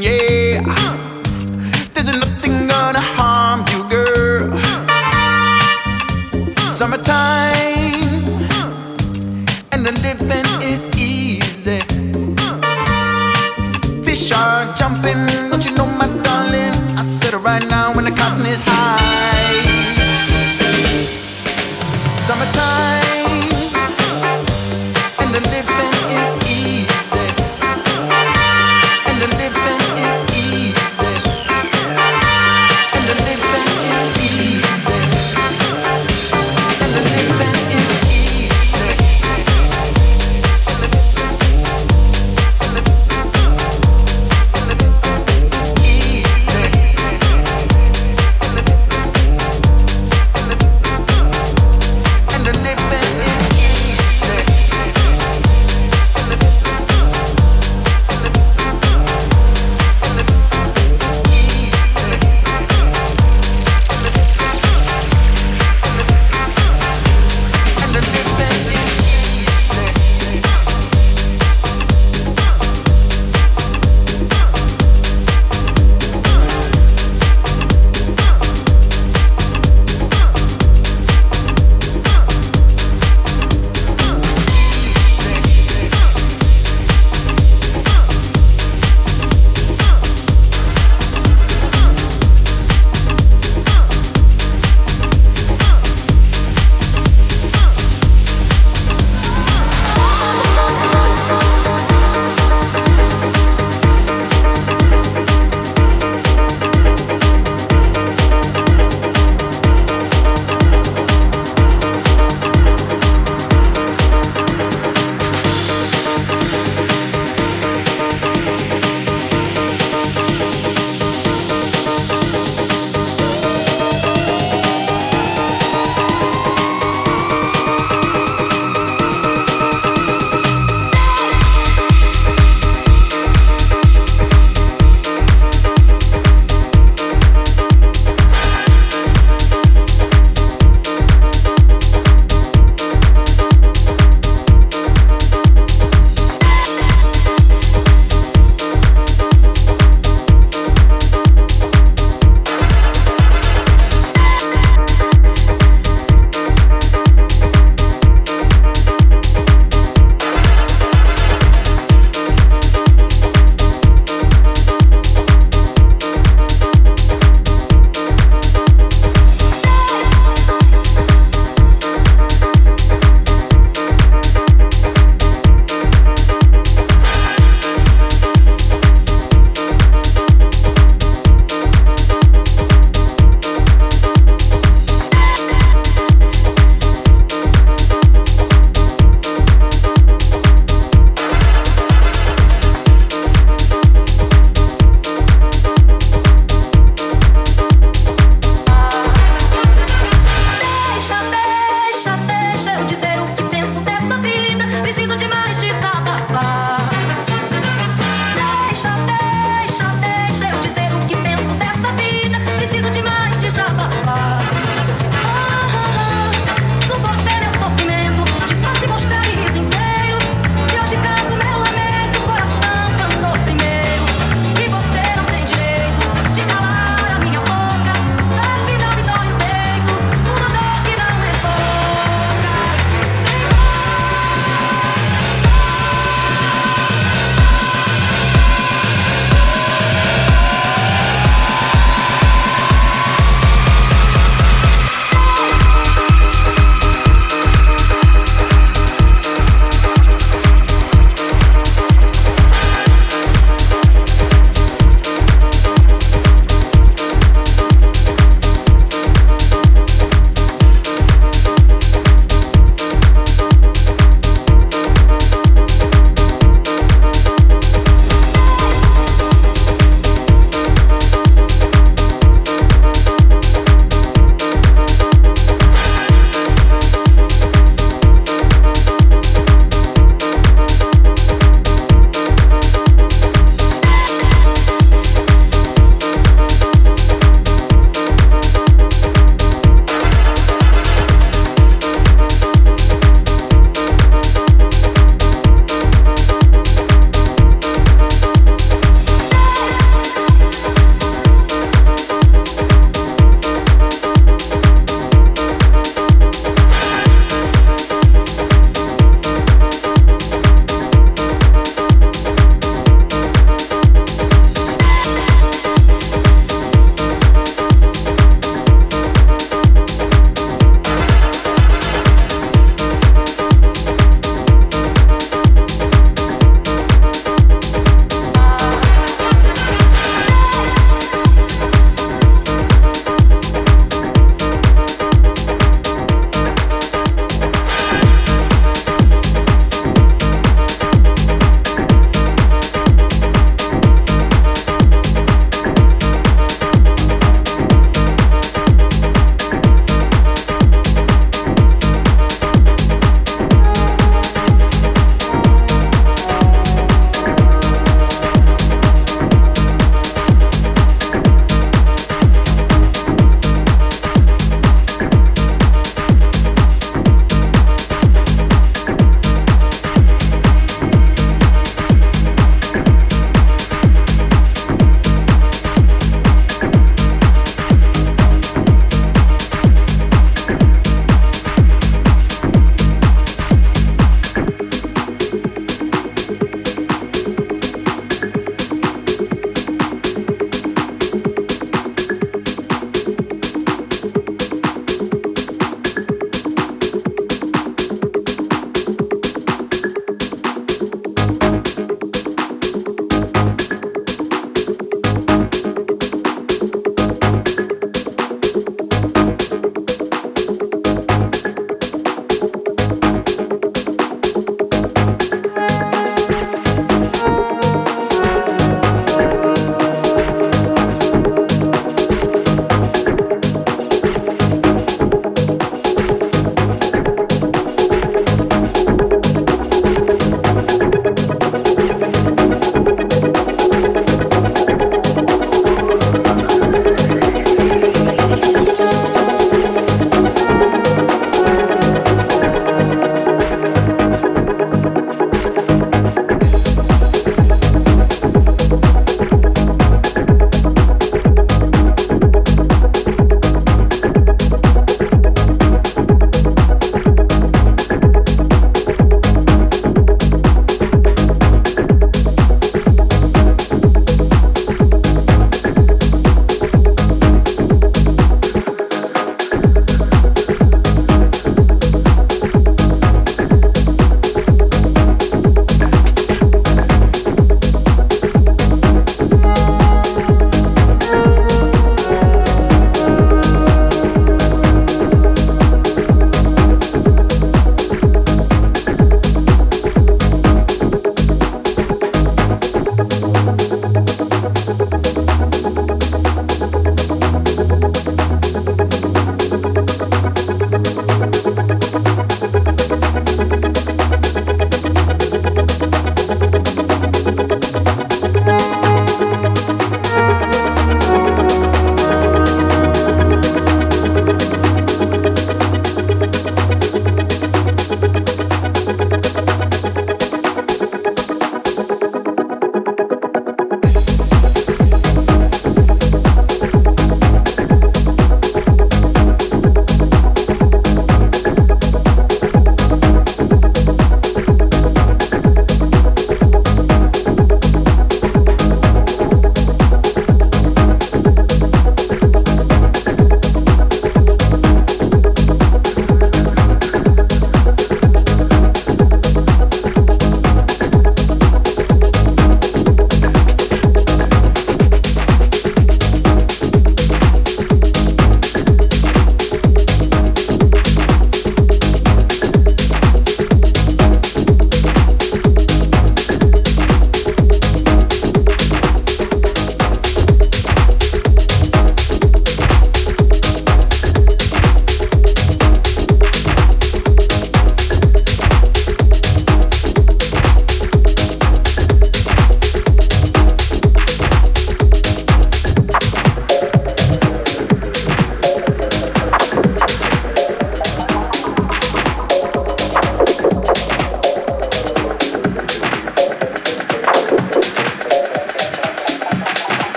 yeah. Uh, there's nothing gonna harm you, girl. Summertime and the living.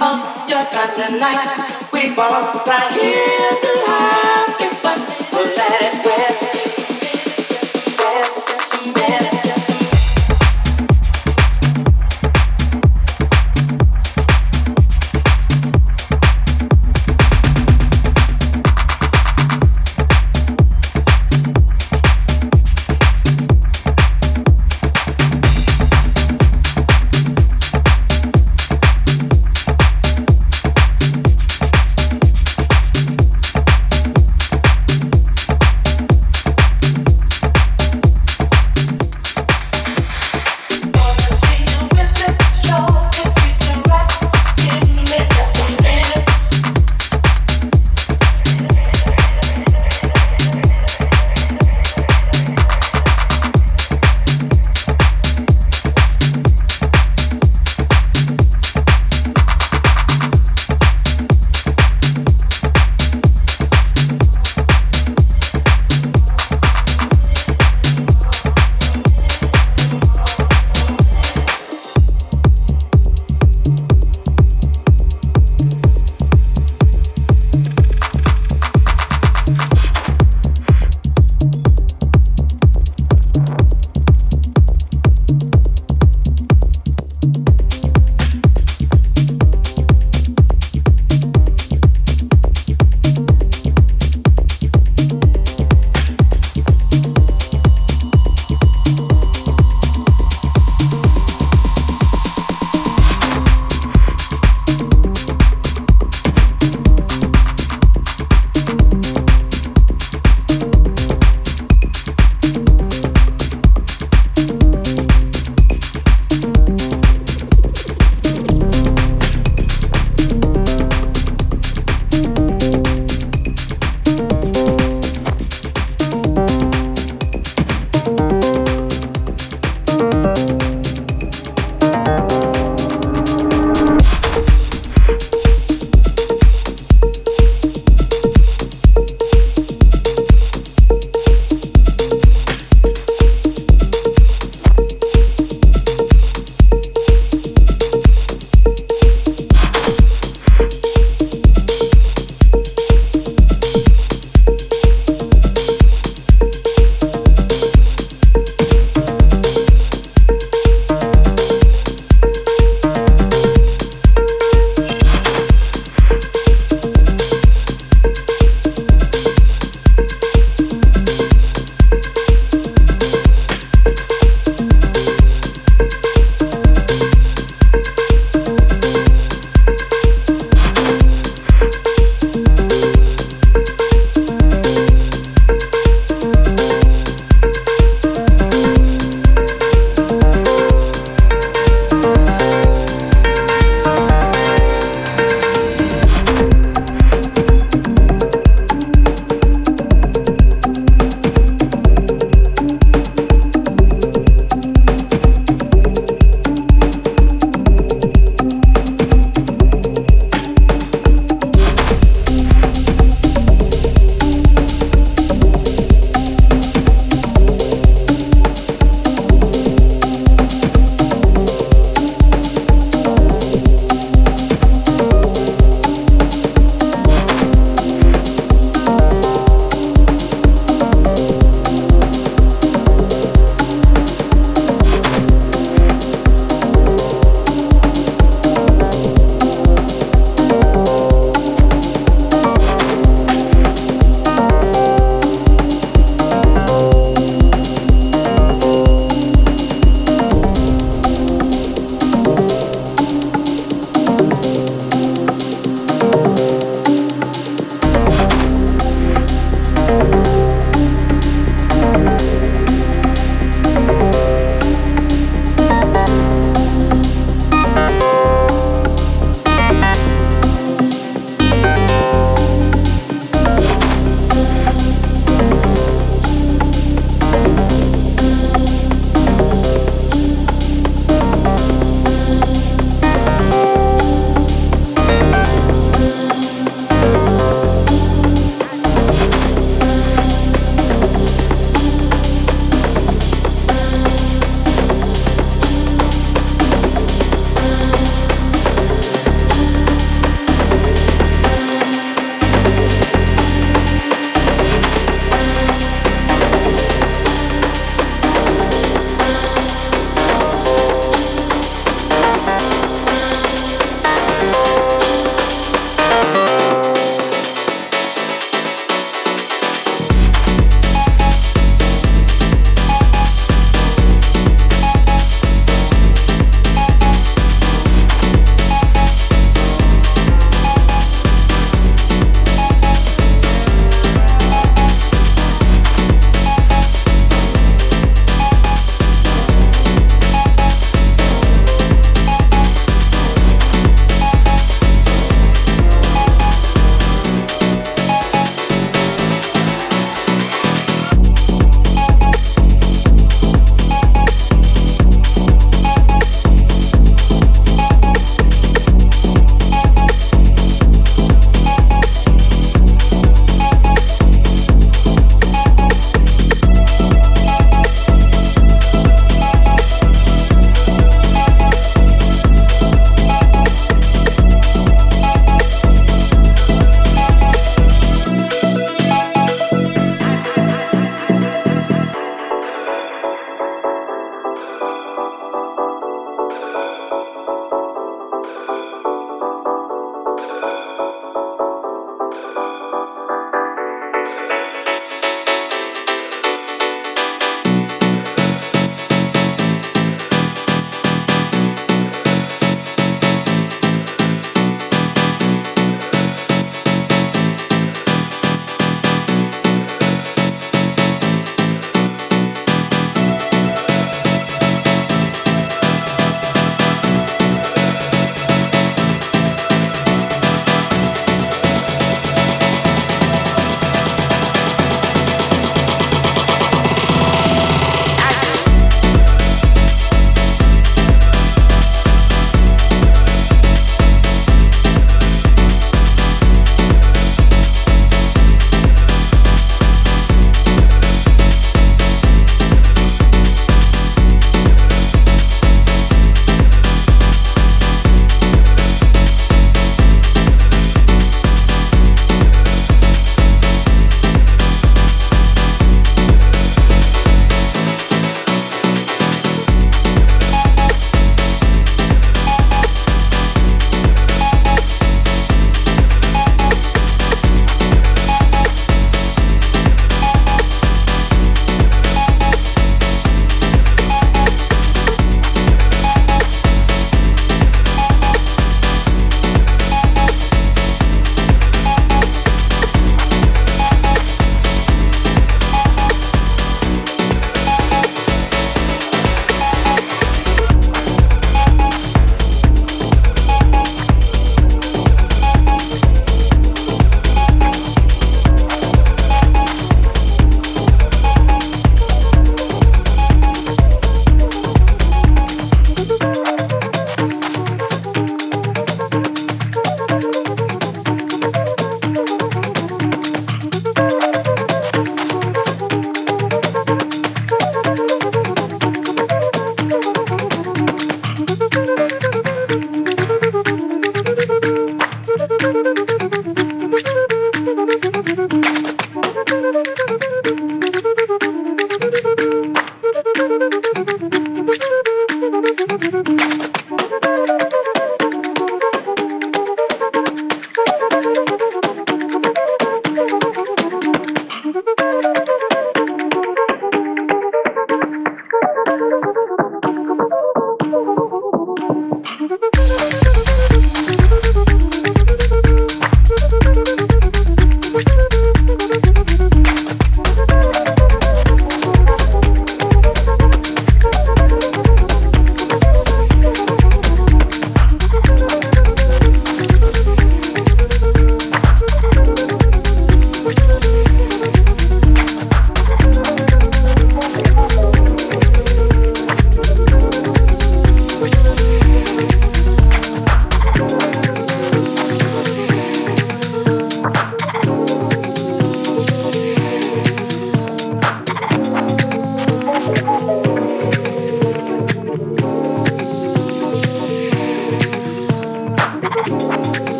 Of your time tonight. We are here to have fun, so let it rip.